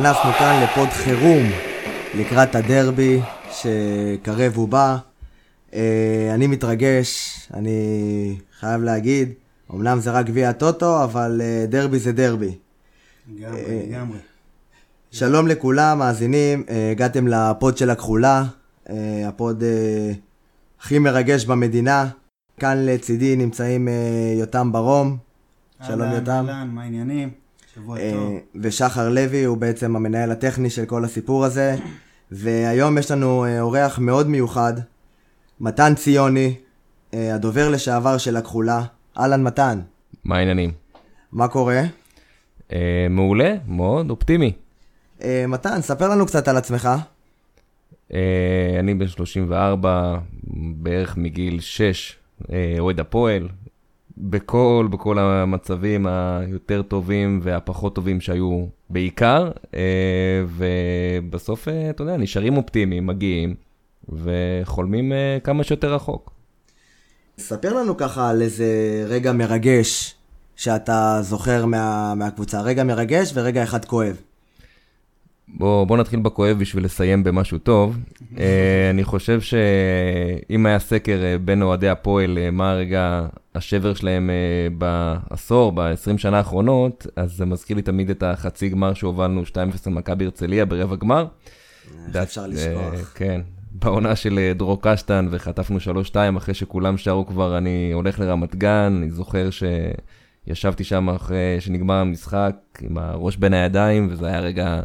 התכנסנו כאן לפוד חירום לקראת הדרבי שקרב ובא. אה, אני מתרגש, אני חייב להגיד, אמנם זה רק גביע הטוטו, אבל אה, דרבי זה דרבי. לגמרי, אה, לגמרי. שלום לכולם, מאזינים, הגעתם לפוד של הכחולה, הפוד הכי מרגש במדינה. כאן לצידי נמצאים יותם ברום, שלום אהלן, יותם. אהלן, מה העניינים? שבוע אה, טוב. ושחר לוי הוא בעצם המנהל הטכני של כל הסיפור הזה. והיום יש לנו אה, אורח מאוד מיוחד, מתן ציוני, אה, הדובר לשעבר של הכחולה. אהלן מתן, מה העניינים? מה קורה? אה, מעולה, מאוד אופטימי. אה, מתן, ספר לנו קצת על עצמך. אה, אני בן 34, בערך מגיל 6, אה, אוהד הפועל. בכל, בכל המצבים היותר טובים והפחות טובים שהיו בעיקר, אה, ובסוף, אה, אתה יודע, נשארים אופטימיים, מגיעים, וחולמים אה, כמה שיותר רחוק. ספר לנו ככה על איזה רגע מרגש שאתה זוכר מה, מהקבוצה. רגע מרגש ורגע אחד כואב. בוא, בוא נתחיל בכואב בשביל לסיים במשהו טוב. uh, אני חושב שאם היה סקר uh, בין אוהדי הפועל, uh, מה הרגע השבר שלהם בעשור, ב-20 שנה האחרונות, אז זה מזכיר לי תמיד את החצי גמר שהובלנו 2-0 למכבי הרצליה ברבע גמר. איך אפשר לשכוח. כן, בעונה של דרור קשטן וחטפנו 3-2 אחרי שכולם שרו כבר אני הולך לרמת גן, אני זוכר שישבתי שם אחרי שנגמר המשחק עם הראש בין הידיים, וזה היה רגע...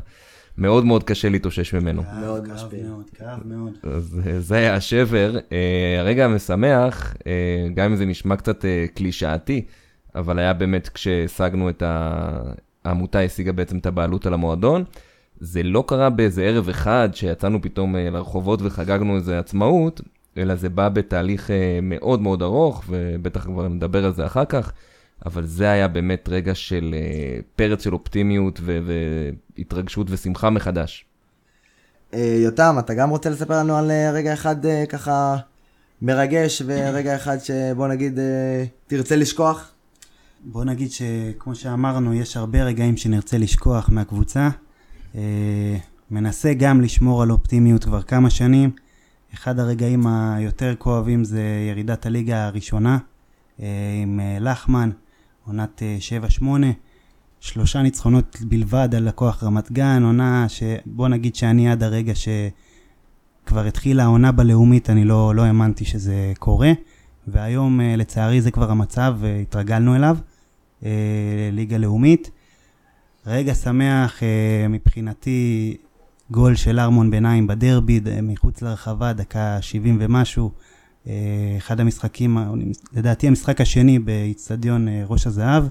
מאוד מאוד קשה להתאושש ממנו. כאב, מאוד כאב משפיע. מאוד, כאב מאוד. אז אה, זה היה השבר. אה, הרגע המשמח, אה, גם אם זה נשמע קצת קלישאתי, אבל היה באמת כשהשגנו את ה... העמותה השיגה בעצם את הבעלות על המועדון. זה לא קרה באיזה ערב אחד שיצאנו פתאום לרחובות וחגגנו איזה עצמאות, אלא זה בא בתהליך מאוד מאוד ארוך, ובטח כבר נדבר על זה אחר כך, אבל זה היה באמת רגע של אה, פרץ של אופטימיות ו- והתרגשות ושמחה מחדש. אה, יותם, אתה גם רוצה לספר לנו על אה, רגע אחד ככה מרגש ורגע אחד שבוא נגיד תרצה לשכוח? בוא נגיד שכמו שאמרנו, יש הרבה רגעים שנרצה לשכוח מהקבוצה. מנסה גם לשמור על אופטימיות כבר כמה שנים. אחד הרגעים היותר כואבים זה ירידת הליגה הראשונה עם לחמן, עונת אה, 7-8. שלושה ניצחונות בלבד על לקוח רמת גן, עונה שבוא נגיד שאני עד הרגע שכבר התחילה העונה בלאומית, אני לא, לא האמנתי שזה קורה. והיום אה, לצערי זה כבר המצב והתרגלנו אליו, אה, ליגה לאומית. רגע שמח אה, מבחינתי, גול של ארמון ביניים בדרבי, מחוץ לרחבה, דקה 70 ומשהו. אה, אחד המשחקים, לדעתי המשחק השני באיצטדיון אה, ראש הזהב.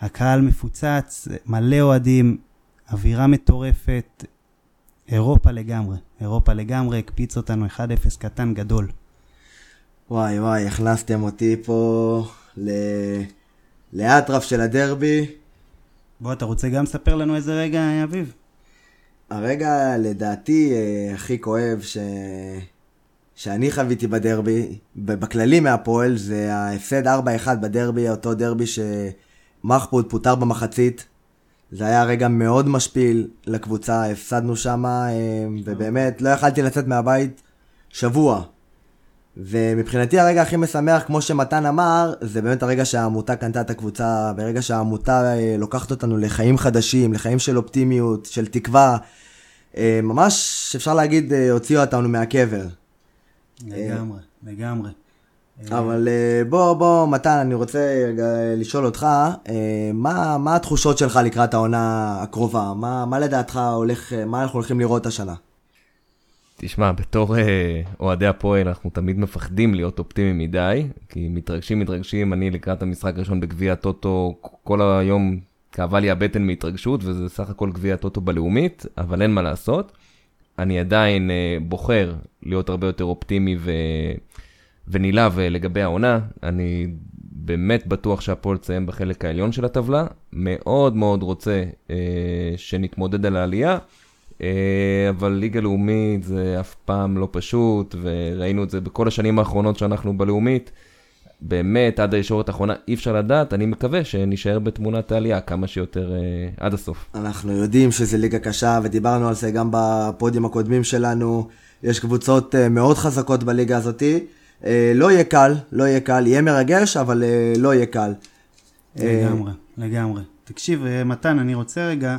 הקהל מפוצץ, מלא אוהדים, אווירה מטורפת, אירופה לגמרי, אירופה לגמרי, הקפיץ אותנו 1-0 קטן גדול. וואי וואי, הכנסתם אותי פה ל... לאטרף של הדרבי. בוא, אתה רוצה גם לספר לנו איזה רגע, אביב? הרגע לדעתי אה, הכי כואב ש... שאני חוויתי בדרבי, בכללי מהפועל, זה ההפסד 4-1 בדרבי, אותו דרבי שמחפוד פוטר במחצית. זה היה רגע מאוד משפיל לקבוצה, הפסדנו שם, ובאמת לא יכלתי לצאת מהבית שבוע. ומבחינתי הרגע הכי משמח, כמו שמתן אמר, זה באמת הרגע שהעמותה קנתה את הקבוצה, ברגע שהעמותה אה, לוקחת אותנו לחיים חדשים, לחיים של אופטימיות, של תקווה. אה, ממש, אפשר להגיד, אה, הוציאו אותנו מהקבר. לגמרי, לגמרי. אבל אה, בוא, בוא, מתן, אני רוצה רגע לשאול אותך, אה, מה, מה התחושות שלך לקראת העונה הקרובה? מה, מה לדעתך הולך, אה, מה אנחנו הולכים לראות השנה? תשמע, בתור אוהדי הפועל אנחנו תמיד מפחדים להיות אופטימיים מדי, כי מתרגשים מתרגשים, אני לקראת המשחק הראשון בגביע הטוטו, כל היום כאבה לי הבטן מהתרגשות, וזה סך הכל גביע הטוטו בלאומית, אבל אין מה לעשות. אני עדיין אה, בוחר להיות הרבה יותר אופטימי ו... ונלהב לגבי העונה. אני באמת בטוח שהפועל תסיים בחלק העליון של הטבלה. מאוד מאוד רוצה אה, שנתמודד על העלייה, אה, אבל ליגה לאומית זה אף פעם לא פשוט, וראינו את זה בכל השנים האחרונות שאנחנו בלאומית. באמת עד הישורת האחרונה אי אפשר לדעת, אני מקווה שנשאר בתמונת העלייה כמה שיותר אה, עד הסוף. אנחנו יודעים שזה ליגה קשה, ודיברנו על זה גם בפודים הקודמים שלנו. יש קבוצות אה, מאוד חזקות בליגה הזאתי. אה, לא יהיה קל, לא יהיה קל, יהיה מרגש, אבל אה, לא יהיה קל. אה, לגמרי, לגמרי. תקשיב, אה, מתן, אני רוצה רגע,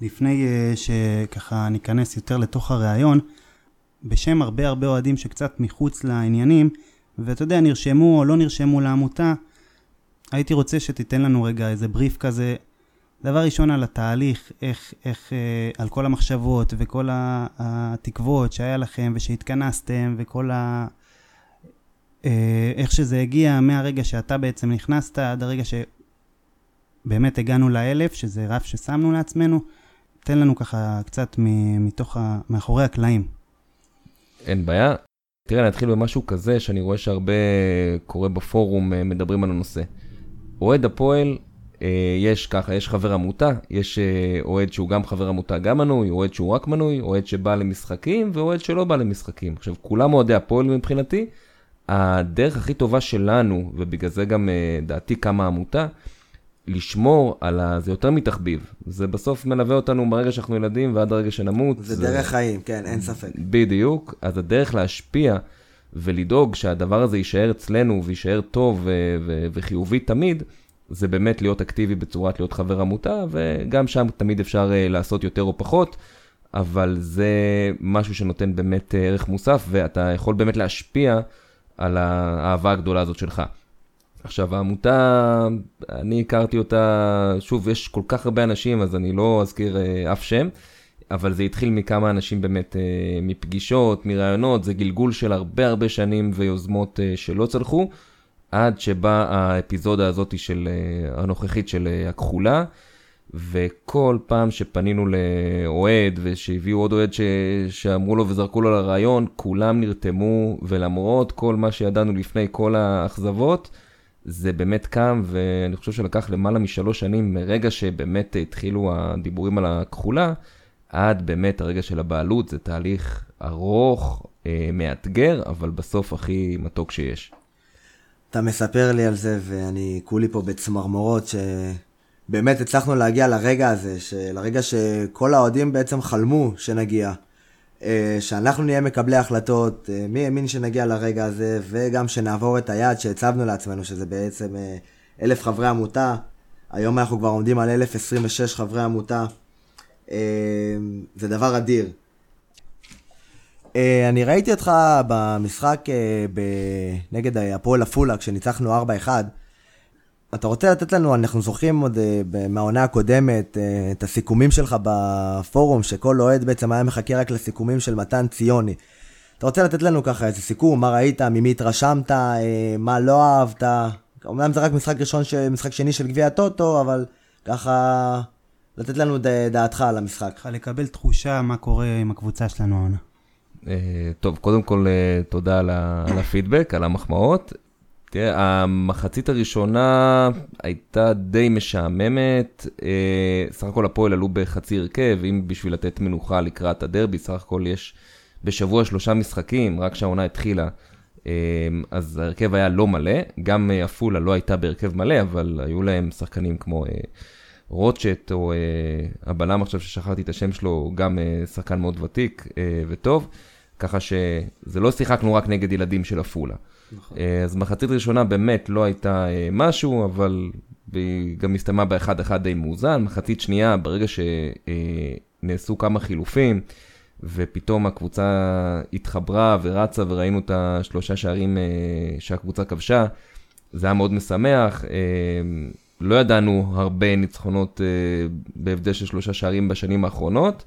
לפני אה, שככה ניכנס יותר לתוך הראיון, בשם הרבה הרבה אוהדים שקצת מחוץ לעניינים, ואתה יודע, נרשמו או לא נרשמו לעמותה, הייתי רוצה שתיתן לנו רגע איזה בריף כזה. דבר ראשון על התהליך, איך, איך, אה, על כל המחשבות וכל התקוות שהיה לכם ושהתכנסתם וכל ה... אה, איך שזה הגיע מהרגע שאתה בעצם נכנסת עד הרגע שבאמת הגענו לאלף, שזה רף ששמנו לעצמנו. תן לנו ככה קצת מתוך ה... מאחורי הקלעים. אין בעיה. תראה, אני אתחיל במשהו כזה שאני רואה שהרבה קורה בפורום, אה, מדברים על הנושא. אוהד הפועל, אה, יש ככה, יש חבר עמותה, יש אה, אוהד שהוא גם חבר עמותה, גם מנוי, אוהד שהוא רק מנוי, אוהד שבא למשחקים ואוהד שלא בא למשחקים. עכשיו, כולם אוהדי הפועל מבחינתי. הדרך הכי טובה שלנו, ובגלל זה גם דעתי קמה עמותה, לשמור על ה... זה יותר מתחביב. זה בסוף מלווה אותנו ברגע שאנחנו ילדים ועד הרגע שנמות. זה דרך חיים, כן, אין ספק. בדיוק. אז הדרך להשפיע ולדאוג שהדבר הזה יישאר אצלנו ויישאר טוב ו- ו- וחיובי תמיד, זה באמת להיות אקטיבי בצורת להיות חבר עמותה, וגם שם תמיד אפשר אה, לעשות יותר או פחות, אבל זה משהו שנותן באמת אה, ערך מוסף, ואתה יכול באמת להשפיע על האהבה הגדולה הזאת שלך. עכשיו, העמותה, אני הכרתי אותה, שוב, יש כל כך הרבה אנשים, אז אני לא אזכיר אה, אף שם, אבל זה התחיל מכמה אנשים באמת, אה, מפגישות, מרעיונות, זה גלגול של הרבה הרבה שנים ויוזמות אה, שלא צלחו, עד שבאה האפיזודה הזאת של, אה, הנוכחית של אה, הכחולה, וכל פעם שפנינו לאוהד ושהביאו עוד אוהד ש... שאמרו לו וזרקו לו לרעיון, כולם נרתמו, ולמרות כל מה שידענו לפני כל האכזבות, זה באמת קם, ואני חושב שלקח למעלה משלוש שנים מרגע שבאמת התחילו הדיבורים על הכחולה, עד באמת הרגע של הבעלות, זה תהליך ארוך, אה, מאתגר, אבל בסוף הכי מתוק שיש. אתה מספר לי על זה, ואני כולי פה בצמרמורות, שבאמת הצלחנו להגיע לרגע הזה, לרגע שכל האוהדים בעצם חלמו שנגיע. אה, שאנחנו נהיה מקבלי החלטות, אה, מי האמין שנגיע לרגע הזה, וגם שנעבור את היעד שהצבנו לעצמנו, שזה בעצם אה, אלף חברי עמותה. היום אנחנו כבר עומדים על 1,026 חברי עמותה. זה דבר אדיר. אני ראיתי אותך במשחק נגד הפועל עפולה, כשניצחנו 4-1. אתה רוצה לתת לנו, אנחנו זוכרים עוד מהעונה הקודמת את הסיכומים שלך בפורום, שכל אוהד בעצם היה מחכה רק לסיכומים של מתן ציוני. אתה רוצה לתת לנו ככה איזה סיכום, מה ראית, ממי התרשמת, מה לא אהבת? אמנם זה רק משחק ראשון, משחק שני של גביע הטוטו, אבל ככה לתת לנו דעתך על המשחק. ככה לקבל תחושה מה קורה עם הקבוצה שלנו העונה. טוב, קודם כל תודה על הפידבק, על המחמאות. תראה, המחצית הראשונה הייתה די משעממת. אה, סך הכל הפועל עלו בחצי הרכב, אם בשביל לתת מנוחה לקראת הדרבי, סך הכל יש בשבוע שלושה משחקים, רק כשהעונה התחילה. אה, אז ההרכב היה לא מלא, גם עפולה לא הייתה בהרכב מלא, אבל היו להם שחקנים כמו אה, רוטשט, או הבלם עכשיו ששכחתי את השם שלו, גם שחקן מאוד ותיק וטוב. ככה שזה לא שיחקנו רק נגד ילדים של עפולה. נכון. אז מחצית ראשונה באמת לא הייתה משהו, אבל היא גם הסתיימה באחד אחד די מאוזן. מחצית שנייה, ברגע שנעשו כמה חילופים, ופתאום הקבוצה התחברה ורצה וראינו את השלושה שערים שהקבוצה כבשה, זה היה מאוד משמח. לא ידענו הרבה ניצחונות בהבדל של שלושה שערים בשנים האחרונות.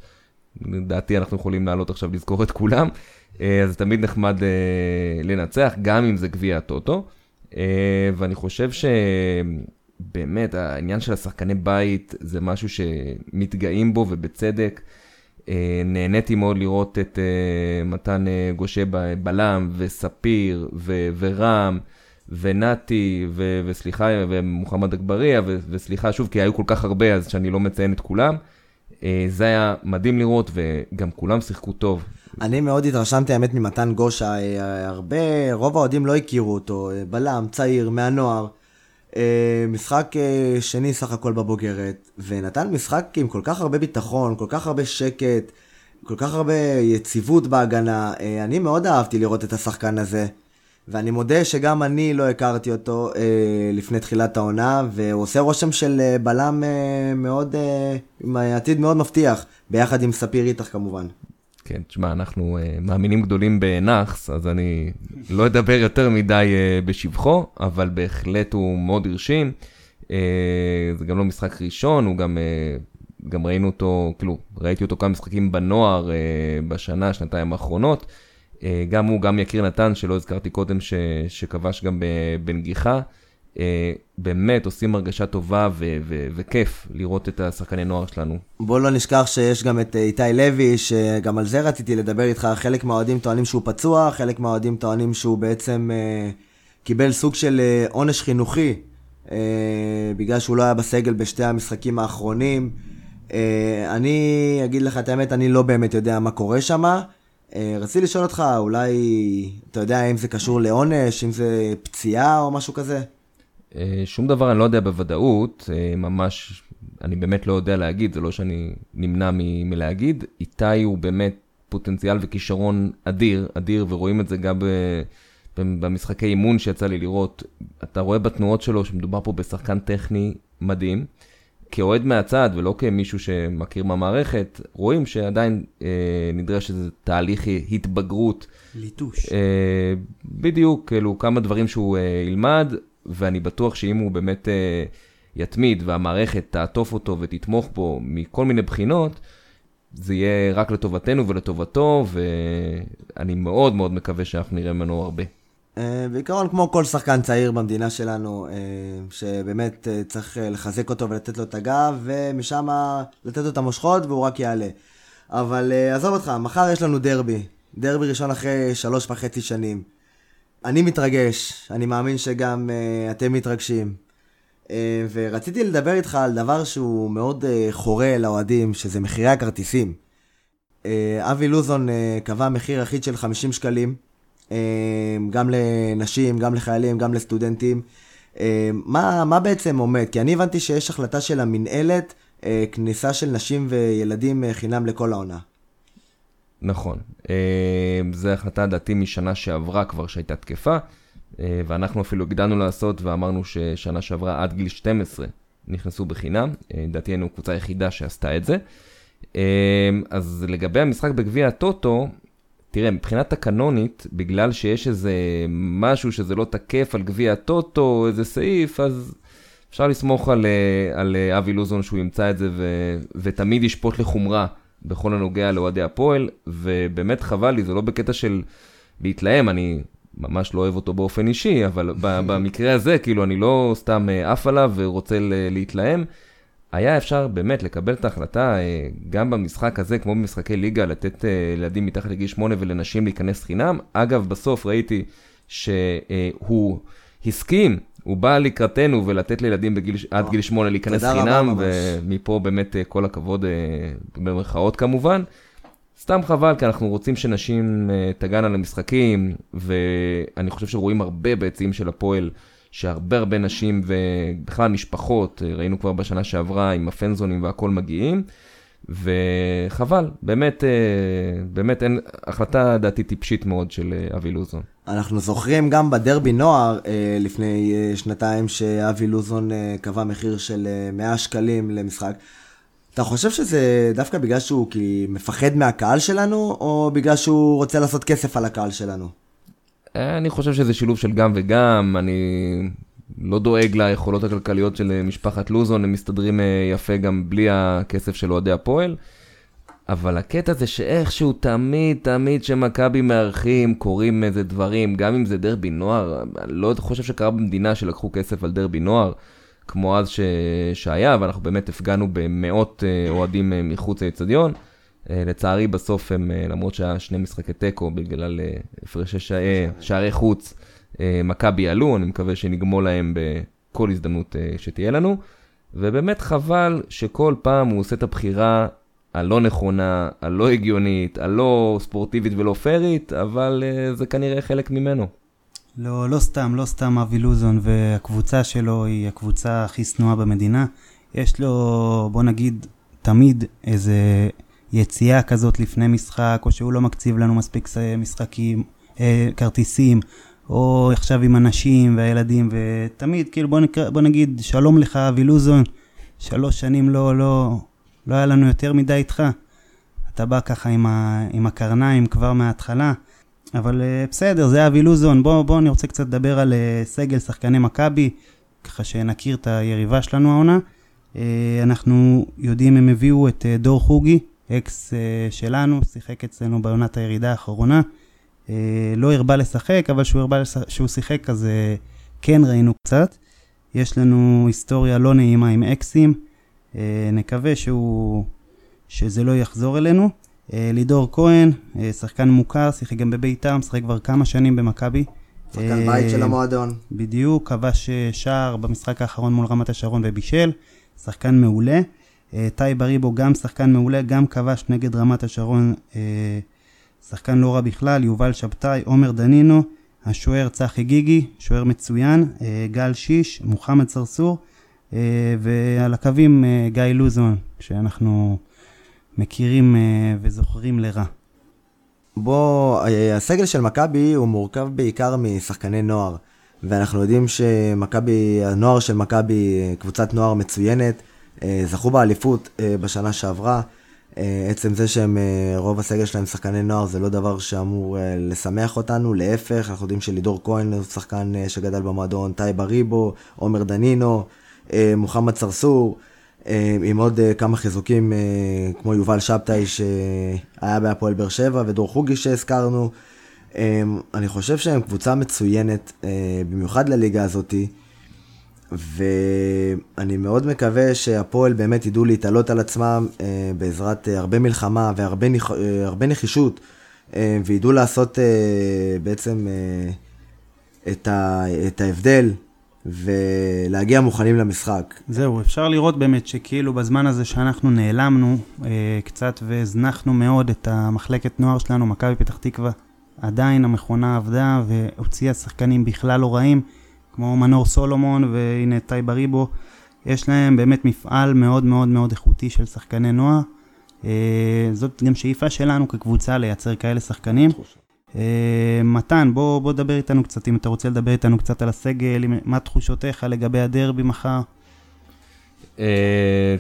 לדעתי אנחנו יכולים לעלות עכשיו לזכור את כולם, אז זה תמיד נחמד לנצח, גם אם זה גביע הטוטו. ואני חושב שבאמת העניין של השחקני בית זה משהו שמתגאים בו ובצדק. נהניתי מאוד לראות את מתן גושה בלם וספיר ו- ורם ונתי ו- וסליחה ומוחמד אגבריה ו- וסליחה שוב כי היו כל כך הרבה אז שאני לא מציין את כולם. אה, זה היה מדהים לראות, וגם כולם שיחקו טוב. אני מאוד התרשמתי, האמת, ממתן גושה. הרבה, רוב האוהדים לא הכירו אותו. בלם, צעיר, מהנוער. משחק שני סך הכל בבוגרת, ונתן משחק עם כל כך הרבה ביטחון, כל כך הרבה שקט, כל כך הרבה יציבות בהגנה. אני מאוד אהבתי לראות את השחקן הזה. ואני מודה שגם אני לא הכרתי אותו אה, לפני תחילת העונה, והוא עושה רושם של אה, בלם אה, מאוד, אה, עם עתיד מאוד מבטיח, ביחד עם ספיר איתך כמובן. כן, תשמע, אנחנו אה, מאמינים גדולים בנאחס, אז אני לא אדבר יותר מדי אה, בשבחו, אבל בהחלט הוא מאוד הרשים. אה, זה גם לא משחק ראשון, הוא גם... אה, גם ראינו אותו, כאילו, ראיתי אותו כמה משחקים בנוער אה, בשנה, שנתיים האחרונות. אה, גם הוא, גם יקיר נתן, שלא הזכרתי קודם, ש, שכבש גם בנגיחה. אה, באמת עושים הרגשה טובה ו- ו- וכיף לראות את השחקני נוער שלנו. בוא לא נשכח שיש גם את אה, איתי לוי, שגם על זה רציתי לדבר איתך. חלק מהאוהדים טוענים שהוא פצוע, חלק מהאוהדים טוענים שהוא בעצם אה, קיבל סוג של עונש חינוכי, אה, בגלל שהוא לא היה בסגל בשתי המשחקים האחרונים. אה, אני אגיד לך את האמת, אני לא באמת יודע מה קורה שם. אה, רציתי לשאול אותך, אולי, אתה יודע אם זה קשור לעונש, אם זה פציעה או משהו כזה? אה, שום דבר אני לא יודע בוודאות, אה, ממש, אני באמת לא יודע להגיד, זה לא שאני נמנע מ- מלהגיד. איתי הוא באמת פוטנציאל וכישרון אדיר, אדיר, ורואים את זה גם ב... במשחקי אימון שיצא לי לראות. אתה רואה בתנועות שלו שמדובר פה בשחקן טכני מדהים. כאוהד מהצד ולא כמישהו שמכיר מהמערכת, רואים שעדיין אה, נדרש איזה תהליך התבגרות. ליטוש. אה, בדיוק, כאילו כמה דברים שהוא אה, ילמד, ואני בטוח שאם הוא באמת אה, יתמיד והמערכת תעטוף אותו ותתמוך בו מכל מיני בחינות, זה יהיה רק לטובתנו ולטובתו, ואני מאוד מאוד מקווה שאנחנו נראה ממנו הרבה. אה, בעיקרון כמו כל שחקן צעיר במדינה שלנו, אה, שבאמת אה, צריך לחזק אותו ולתת לו את הגב, ומשם לתת לו את המושכות והוא רק יעלה. אבל עזוב אותך, מחר יש לנו דרבי. דרבי ראשון אחרי שלוש וחצי שנים. אני מתרגש, אני מאמין שגם אתם מתרגשים. ורציתי לדבר איתך על דבר שהוא מאוד חורה לאוהדים, שזה מחירי הכרטיסים. אבי לוזון קבע מחיר אחיד של 50 שקלים. אמ, גם לנשים, גם לחיילים, גם לסטודנטים. אמ, מה, מה בעצם עומד? כי אני הבנתי שיש החלטה של המינהלת, אה, כניסה של נשים וילדים אה, חינם לכל העונה. נכון. אמ, זו החלטה דעתי משנה שעברה כבר שהייתה תקפה, אה, ואנחנו אפילו הגדלנו לעשות ואמרנו ששנה שעברה עד גיל 12 נכנסו בחינם. דעתי היינו קבוצה יחידה שעשתה את זה. אז לגבי המשחק בגביע הטוטו, תראה, מבחינה תקנונית, בגלל שיש איזה משהו שזה לא תקף על גביע הטוטו, איזה סעיף, אז אפשר לסמוך על, אה, על אה, אבי לוזון שהוא ימצא את זה ו, ותמיד ישפוט לחומרה בכל הנוגע לאוהדי הפועל, ובאמת חבל לי, זה לא בקטע של להתלהם, אני ממש לא אוהב אותו באופן אישי, אבל במקרה הזה, כאילו, אני לא סתם אה, עף עליו ורוצה להתלהם. היה אפשר באמת לקבל את ההחלטה אה, גם במשחק הזה, כמו במשחקי ליגה, לתת לילדים אה, מתחת לגיל 8 ולנשים להיכנס חינם. אגב, בסוף ראיתי שהוא הסכים, הוא בא לקראתנו ולתת לילדים בגיל, עד גיל 8 להיכנס חינם, ומפה באמת אה, כל הכבוד, במרכאות כמובן. סתם חבל, כי אנחנו רוצים שנשים תגענה למשחקים, ואני חושב שרואים הרבה ביציעים של הפועל. שהרבה הרבה נשים ובכלל משפחות, ראינו כבר בשנה שעברה עם הפנזונים והכל מגיעים, וחבל, באמת, אה, באמת אין, החלטה דעתי טיפשית מאוד של אה, אבי לוזון. אנחנו זוכרים גם בדרבי נוער אה, לפני שנתיים שאבי לוזון קבע מחיר של 100 שקלים למשחק. אתה חושב שזה דווקא בגלל שהוא כי מפחד מהקהל שלנו, או בגלל שהוא רוצה לעשות כסף על הקהל שלנו? אני חושב שזה שילוב של גם וגם, אני לא דואג ליכולות הכלכליות של משפחת לוזון, הם מסתדרים אה, יפה גם בלי הכסף של אוהדי הפועל. אבל הקטע זה שאיכשהו תמיד, תמיד שמכבי מארחים, קורים איזה דברים, גם אם זה דרבי נוער, אני לא חושב שקרה במדינה שלקחו כסף על דרבי נוער, כמו אז ש... שהיה, ואנחנו באמת הפגנו במאות אה, אוהדים אה, מחוץ לאצטדיון. אה, לצערי בסוף הם, אה, למרות שהיה שני משחקי תיקו בגלל אה, הפרשי שערי חוץ, מכבי עלו, אני מקווה שנגמול להם בכל הזדמנות שתהיה לנו. ובאמת חבל שכל פעם הוא עושה את הבחירה הלא נכונה, הלא הגיונית, הלא ספורטיבית ולא פיירית, אבל זה כנראה חלק ממנו. לא, לא סתם, לא סתם אבי לוזון והקבוצה שלו היא הקבוצה הכי שנואה במדינה. יש לו, בוא נגיד, תמיד איזה יציאה כזאת לפני משחק, או שהוא לא מקציב לנו מספיק משחקים, אה, כרטיסים, או עכשיו עם הנשים והילדים, ותמיד, כאילו, בוא, נקרא, בוא נגיד, שלום לך, אבי לוזון, שלוש שנים לא, לא, לא היה לנו יותר מדי איתך. אתה בא ככה עם, ה, עם הקרניים כבר מההתחלה, אבל uh, בסדר, זה אבי לוזון. בוא, בוא, אני רוצה קצת לדבר על uh, סגל שחקני מכבי, ככה שנכיר את היריבה שלנו העונה. Uh, אנחנו יודעים, הם הביאו את uh, דור חוגי, אקס uh, שלנו, שיחק אצלנו בעונת הירידה האחרונה. Uh, לא הרבה לשחק, אבל שהוא, הרבה לשחק, שהוא שיחק אז uh, כן ראינו קצת. יש לנו היסטוריה לא נעימה עם אקסים. אה, נקווה שהוא, שזה לא יחזור אלינו. אה, לידור כהן, אה, שחקן מוכר, שיחק גם בביתר, משחק כבר כמה שנים במכבי. שחקן בית של המועדון. בדיוק, כבש שער במשחק האחרון מול רמת השרון ובישל, שחקן מעולה. טי בריבו גם שחקן מעולה, גם כבש נגד רמת השרון, שחקן לא רע בכלל, יובל שבתאי, עומר דנינו, השוער צחי גיגי, שוער מצוין, גל שיש, מוחמד. אה, ועל הקווים אה, גיא לוזון, שאנחנו מכירים אה, וזוכרים לרע. בוא, הסגל של מכבי הוא מורכב בעיקר משחקני נוער, ואנחנו יודעים שמכבי, הנוער של מכבי, קבוצת נוער מצוינת, זכו באליפות בשנה שעברה. עצם זה שהם, רוב הסגל שלהם שחקני נוער זה לא דבר שאמור לשמח אותנו, להפך, אנחנו יודעים שלידור כהן הוא שחקן שגדל במועדון, טייבה ריבו, עומר דנינו, אה, מוחמד צרצור, אה, עם עוד אה, כמה חיזוקים כמו יובל שבתאי שהיה בהפועל באר שבע ודור חוגי שהזכרנו. אני חושב שהם קבוצה מצוינת, במיוחד לליגה הזאתי. ואני מאוד מקווה שהפועל באמת ידעו להתעלות על עצמם בעזרת הרבה מלחמה והרבה נחישות, וידעו לעשות בעצם את ההבדל ולהגיע מוכנים למשחק. זהו, אפשר לראות באמת שכאילו בזמן הזה שאנחנו נעלמנו אה, קצת והזנחנו מאוד את המחלקת נוער שלנו, מכבי פתח תקווה, עדיין המכונה עבדה והוציאה שחקנים בכלל לא רעים, כמו מנור סולומון והנה טייב אריבו. יש להם באמת מפעל מאוד מאוד מאוד איכותי של שחקני נוער. אה, זאת גם שאיפה שלנו כקבוצה לייצר כאלה שחקנים. אה, מתן, בוא, בוא דבר איתנו קצת, אם אתה רוצה לדבר איתנו קצת על הסגל, מה תחושותיך לגבי הדרבי מחר? Uh,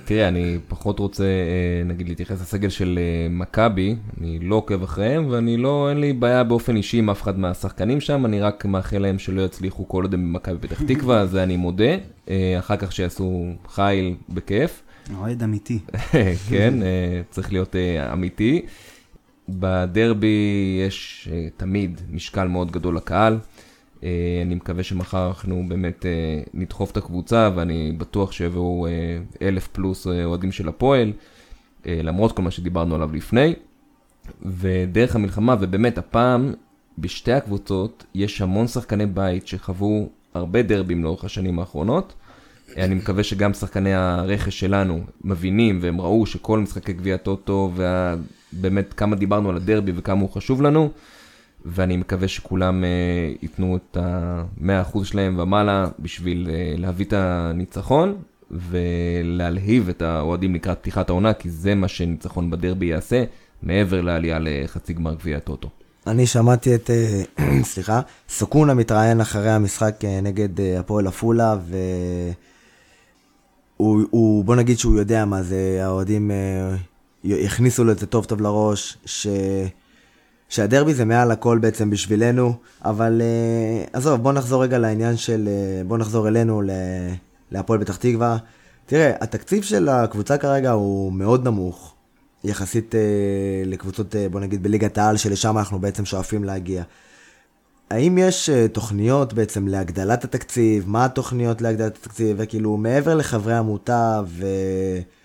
תראה, אני פחות רוצה, uh, נגיד, להתייחס לסגל של uh, מכבי, אני לא עוקב אחריהם, ואני לא, אין לי בעיה באופן אישי עם אף אחד מהשחקנים שם, אני רק מאחל להם שלא יצליחו כל עוד הם במכבי פתח תקווה, זה אני מודה, uh, אחר כך שיעשו חיל בכיף. אוהד אמיתי. כן, uh, צריך להיות uh, אמיתי. בדרבי יש uh, תמיד משקל מאוד גדול לקהל. Uh, אני מקווה שמחר אנחנו באמת uh, נדחוף את הקבוצה, ואני בטוח שיבואו uh, אלף פלוס אוהדים של הפועל, למרות כל מה שדיברנו עליו לפני. ודרך המלחמה, ובאמת הפעם בשתי הקבוצות יש המון שחקני בית שחוו הרבה דרבים לאורך השנים האחרונות. אני מקווה שגם שחקני הרכש שלנו מבינים והם ראו שכל משחקי גביע טוטו ובאמת כמה דיברנו על הדרבי וכמה הוא חשוב לנו ואני מקווה שכולם uh, ייתנו את ה-100% שלהם ומעלה בשביל uh, להביא את הניצחון ולהלהיב את האוהדים לקראת פתיחת העונה כי זה מה שניצחון בדרבי יעשה מעבר לעלייה לחצי גמר גביע הטוטו. אני שמעתי את, אה, סליחה, סוכונה מתראיין אחרי המשחק נגד הפועל עפולה, ו... הוא, הוא, בוא נגיד שהוא יודע מה זה, האוהדים אה, יכניסו לו את זה טוב טוב לראש, ש, שהדרבי זה מעל הכל בעצם בשבילנו, אבל אה, עזוב, בוא נחזור רגע לעניין של, אה, בוא נחזור אלינו, להפועל פתח תקווה. תראה, התקציב של הקבוצה כרגע הוא מאוד נמוך, יחסית אה, לקבוצות, אה, בוא נגיד, בליגת העל, שלשם אנחנו בעצם שואפים להגיע. האם יש uh, תוכניות בעצם להגדלת התקציב? מה התוכניות להגדלת התקציב? וכאילו, מעבר לחברי עמותה וספונסרים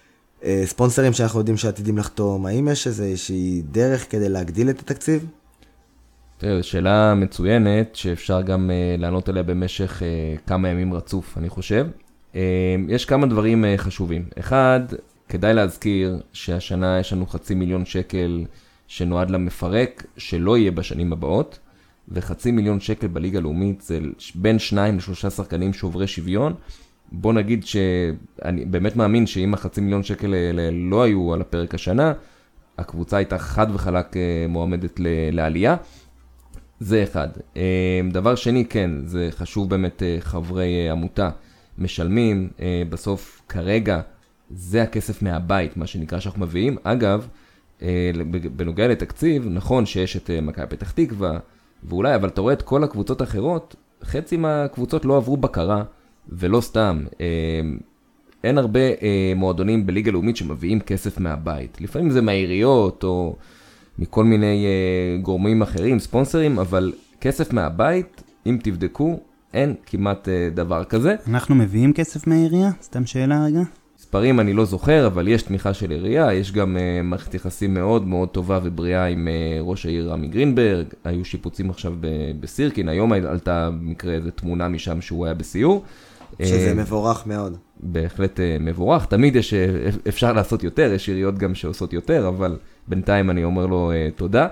אה, uh, שאנחנו יודעים שעתידים לחתום, האם יש איזושהי דרך כדי להגדיל את התקציב? תראה, זו שאלה מצוינת שאפשר גם uh, לענות עליה במשך uh, כמה ימים רצוף, אני חושב. Uh, יש כמה דברים uh, חשובים. אחד, כדאי להזכיר שהשנה יש לנו חצי מיליון שקל שנועד למפרק, שלא יהיה בשנים הבאות, וחצי מיליון שקל בליגה הלאומית זה בין שניים לשלושה שחקנים שוברי שוויון. בוא נגיד שאני באמת מאמין שאם החצי מיליון שקל האלה לא היו על הפרק השנה, הקבוצה הייתה חד וחלק אה, מועמדת לעלייה. זה אחד. אה, דבר שני, כן, זה חשוב באמת, אה, חברי עמותה משלמים, בסוף כרגע זה הכסף מהבית, מה שנקרא שאנחנו מביאים. אגב, בנוגע לתקציב, נכון שיש את מכבי פתח תקווה, ואולי, אבל אתה רואה את כל הקבוצות האחרות, חצי מהקבוצות לא עברו בקרה, ולא סתם. אין הרבה אה, מועדונים בליגה לאומית שמביאים כסף מהבית. לפעמים זה מהעיריות או מכל מיני אה, גורמים אחרים, ספונסרים, אבל כסף מהבית, אם תבדקו, אין כמעט אה, דבר כזה. אנחנו מביאים כסף מהעירייה? סתם שאלה רגע. מספרים אני לא זוכר, אבל יש תמיכה של עירייה, יש גם uh, מערכת יחסים מאוד מאוד טובה ובריאה עם uh, ראש העיר רמי גרינברג, היו שיפוצים עכשיו בסירקין, היום עלתה במקרה איזה תמונה משם שהוא היה בסיור. שזה uh, מבורך מאוד. בהחלט uh, מבורך, תמיד יש, אפשר לעשות יותר, יש עיריות גם שעושות יותר, אבל בינתיים אני אומר לו תודה.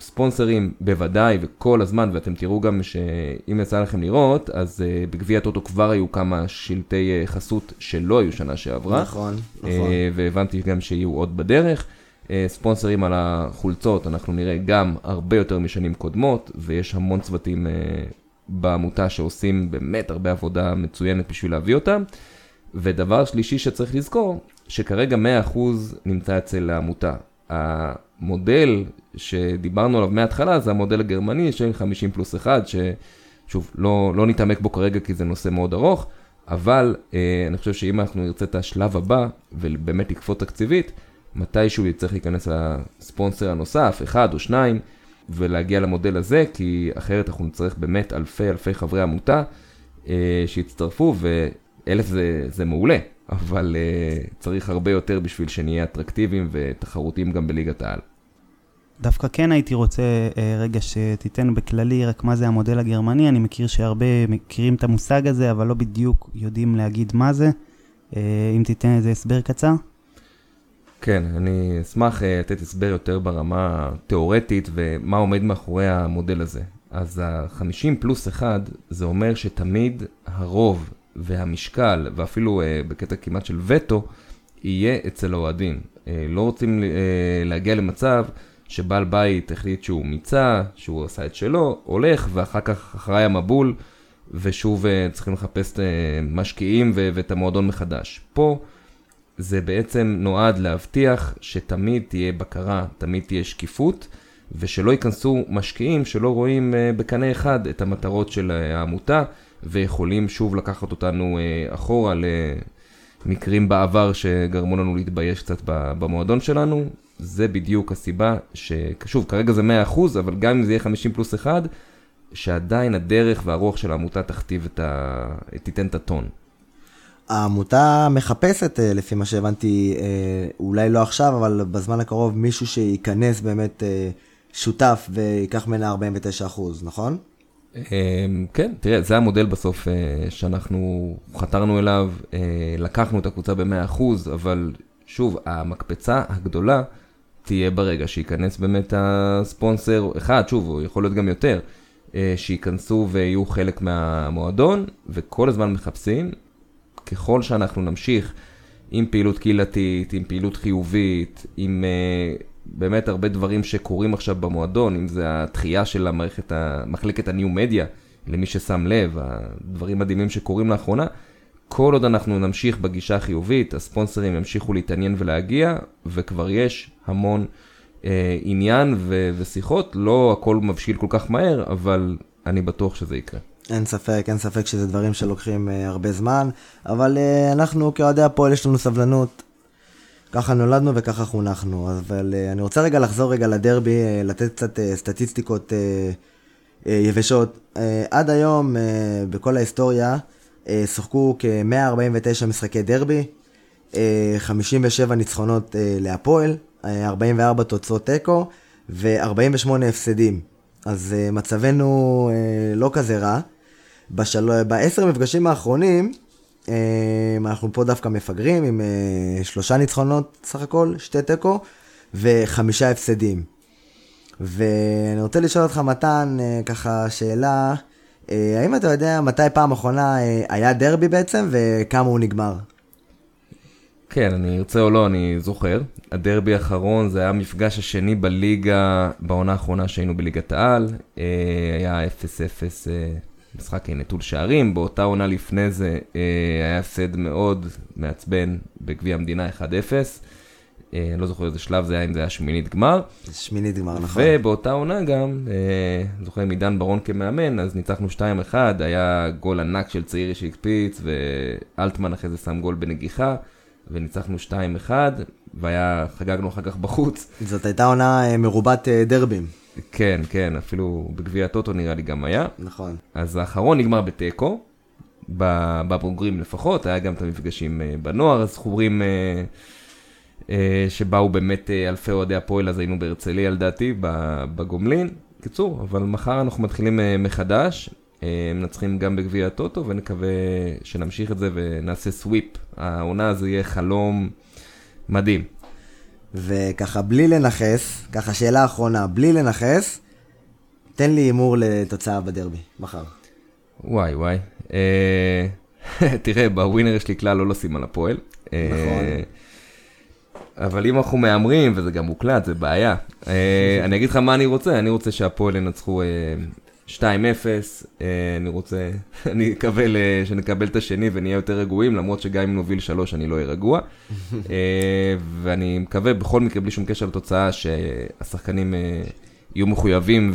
ספונסרים בוודאי וכל הזמן, ואתם תראו גם שאם יצא לכם לראות, אז uh, בגביע הטוטו כבר היו כמה שלטי uh, חסות שלא היו שנה שעברה. נכון, נכון. Uh, והבנתי גם שיהיו עוד בדרך. Uh, ספונסרים על החולצות, אנחנו נראה גם הרבה יותר משנים קודמות, ויש המון צוותים uh, בעמותה שעושים באמת הרבה עבודה מצוינת בשביל להביא אותם. ודבר שלישי שצריך לזכור, שכרגע 100% נמצא אצל העמותה. המודל שדיברנו עליו מההתחלה זה המודל הגרמני של 50 פלוס 1, ששוב, לא, לא נתעמק בו כרגע כי זה נושא מאוד ארוך, אבל אה, אני חושב שאם אנחנו נרצה את השלב הבא, ובאמת לקפוץ תקציבית, מתישהו יצטרך להיכנס לספונסר הנוסף, אחד או שניים, ולהגיע למודל הזה, כי אחרת אנחנו נצטרך באמת אלפי אלפי חברי עמותה אה, שיצטרפו, ואלף זה, זה מעולה, אבל uh, צריך הרבה יותר בשביל שנהיה אטרקטיביים ותחרותיים גם בליגת העל. דווקא כן הייתי רוצה uh, רגע שתיתן בכללי רק מה זה המודל הגרמני, אני מכיר שהרבה מכירים את המושג הזה, אבל לא בדיוק יודעים להגיד מה זה. Uh, אם תיתן איזה הסבר קצר. כן, אני אשמח uh, לתת הסבר יותר ברמה תיאורטית ומה עומד מאחורי המודל הזה. אז ה-50 פלוס 1 זה אומר שתמיד הרוב והמשקל, ואפילו uh, בקטע כמעט של וטו, יהיה אצל האוהדים. Uh, לא רוצים להגיע למצב שבעל בית החליט שהוא מיצה, שהוא עשה את שלו, הולך, ואחר כך אחריי המבול, ושוב צריכים לחפש משקיעים ואת המועדון מחדש. פה זה בעצם נועד להבטיח שתמיד תהיה בקרה, תמיד תהיה שקיפות. ושלא ייכנסו משקיעים שלא רואים uh, בקנה אחד את המטרות של העמותה, ויכולים שוב לקחת אותנו אה, אחורה למקרים בעבר שגרמו לנו להתבייש קצת במועדון שלנו. זה בדיוק הסיבה ששוב, כרגע זה 100%, אבל גם אם זה יהיה 50 פלוס 1, שעדיין הדרך והרוח של העמותה תכתיב את ה... תיתן את הטון. העמותה מחפשת, אה, לפי מה שהבנתי, אה, אולי לא עכשיו, אבל בזמן הקרוב, מישהו שייכנס באמת שותף ויקח ממנה 49%, נכון? אמ, כן, תראה, זה המודל בסוף אה, שאנחנו חתרנו אליו, אה, לקחנו את הקבוצה ב-100%, אבל שוב, המקפצה הגדולה תהיה ברגע שייכנס באמת הספונסר, אחד, שוב, הוא יכול להיות גם יותר, אה, שייכנסו ויהיו חלק מהמועדון, וכל הזמן מחפשים, ככל שאנחנו נמשיך עם פעילות קהילתית, עם פעילות חיובית, עם באמת הרבה דברים שקורים עכשיו במועדון, אם זה התחייה של המערכת, מחלקת הניו מדיה, למי ששם לב, הדברים מדהימים שקורים לאחרונה. כל עוד אנחנו נמשיך בגישה החיובית, הספונסרים ימשיכו להתעניין ולהגיע, וכבר יש המון אה, עניין ו- ושיחות, לא הכל מבשיל כל כך מהר, אבל אני בטוח שזה יקרה. אין ספק, אין ספק שזה דברים שלוקחים אה, הרבה זמן, אבל אה, אנחנו כאוהדי הפועל יש לנו סבלנות, ככה נולדנו וככה חונכנו, אבל uh, אני רוצה רגע לחזור רגע לדרבי, uh, לתת קצת uh, סטטיסטיקות uh, uh, יבשות. Uh, עד היום, uh, בכל ההיסטוריה, uh, שוחקו כ-149 משחקי דרבי, uh, 57 ניצחונות uh, להפועל, uh, 44 תוצאות תיקו ו-48 הפסדים. אז uh, מצבנו uh, לא כזה רע. בשל... בעשר המפגשים האחרונים, אנחנו פה דווקא מפגרים עם שלושה ניצחונות סך הכל, שתי תיקו וחמישה הפסדים. ואני רוצה לשאול אותך, מתן, ככה שאלה, האם אתה יודע מתי פעם אחרונה היה דרבי בעצם וכמה הוא נגמר? כן, אני ארצה או לא, אני זוכר. הדרבי האחרון זה היה המפגש השני בליגה, בעונה האחרונה שהיינו בליגת העל. אה, היה 0-0 אה, משחק נטול שערים. באותה עונה לפני זה אה, היה הפסד מאוד מעצבן בגביע המדינה 1-0. אני לא זוכר איזה שלב זה היה, אם זה היה שמינית גמר. שמינית גמר, נכון. ובאותה עונה גם, אני זוכר עם עידן ברון כמאמן, אז ניצחנו 2-1, היה גול ענק של צעירי שהקפיץ, ואלטמן אחרי זה שם גול בנגיחה. וניצחנו 2-1, וחגגנו אחר כך בחוץ. זאת הייתה עונה אה, מרובת אה, דרבים. כן, כן, אפילו בגביע הטוטו נראה לי גם היה. נכון. אז האחרון נגמר בתיקו, בבוגרים לפחות, היה גם את המפגשים אה, בנוער, הזכורים שבאו באמת אלפי אוהדי הפועל, אז היינו בהרצליה לדעתי, בגומלין. קיצור, אבל מחר אנחנו מתחילים מחדש, אה, מנצחים גם בגביע הטוטו, ונקווה שנמשיך את זה ונעשה סוויפ. העונה הזו יהיה חלום מדהים. וככה, בלי לנכס, ככה שאלה אחרונה, בלי לנכס, תן לי הימור לתוצאה בדרבי, מחר. וואי וואי. אה, תראה, בווינר יש לי כלל לא לשים על הפועל. אה, נכון. אבל אם אנחנו מהמרים, וזה גם מוקלט, זה בעיה. אני אגיד לך מה אני רוצה, אני רוצה שהפועל ינצחו 2-0, אה, אני רוצה, אני אקווה שנקבל את השני ונהיה יותר רגועים, למרות שגם אם נוביל 3 אני לא אהיה רגוע. אה, ואני מקווה בכל מקרה, בלי שום קשר לתוצאה, שהשחקנים אה, יהיו מחויבים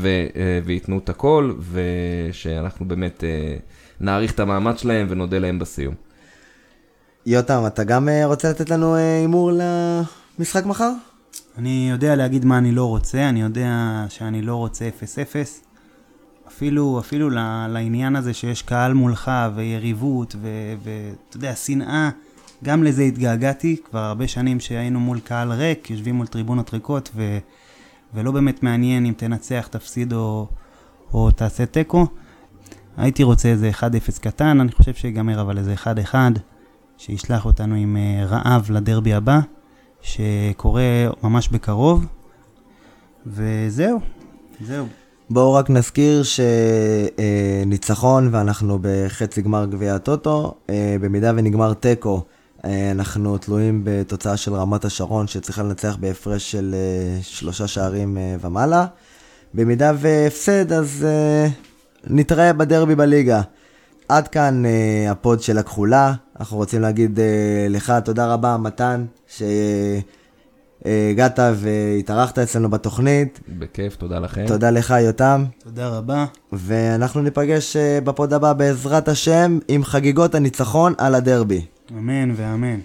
וייתנו את הכל, ושאנחנו באמת נעריך את המאמץ שלהם ונודה להם בסיום. יותם, אתה גם רוצה לתת לנו הימור למשחק מחר? אני יודע להגיד מה אני לא רוצה, אני יודע שאני לא רוצה 0-0. אפילו, אפילו לעניין הזה שיש קהל מולך ויריבות ואתה יודע, שנאה, גם לזה התגעגעתי. כבר הרבה שנים שהיינו מול קהל ריק, יושבים מול טריבונות ריקות ו, ולא באמת מעניין אם תנצח, תפסיד או, או תעשה תיקו. הייתי רוצה איזה 1-0 קטן, אני חושב שיגמר אבל איזה 1-1, שישלח אותנו עם אה, רעב לדרבי הבא, שקורה ממש בקרוב. וזהו, זהו. בואו רק נזכיר שניצחון ואנחנו בחצי גמר גביע הטוטו, אה, במידה ונגמר תיקו, אה, אנחנו תלויים בתוצאה של רמת השרון שצריכה לנצח בהפרש של אה, שלושה שערים ומעלה. במידה והפסד אז נתראה בדרבי בליגה. עד כאן ה pod של הכחולה, אנחנו רוצים להגיד לך תודה רבה מתן, ש... הגעת והתארחת אצלנו בתוכנית. בכיף, תודה לכם. תודה לך, יותם. תודה רבה. ואנחנו ניפגש אה, ב pod הבא בעזרת השם עם חגיגות הניצחון על הדרבי. אמן ואמן.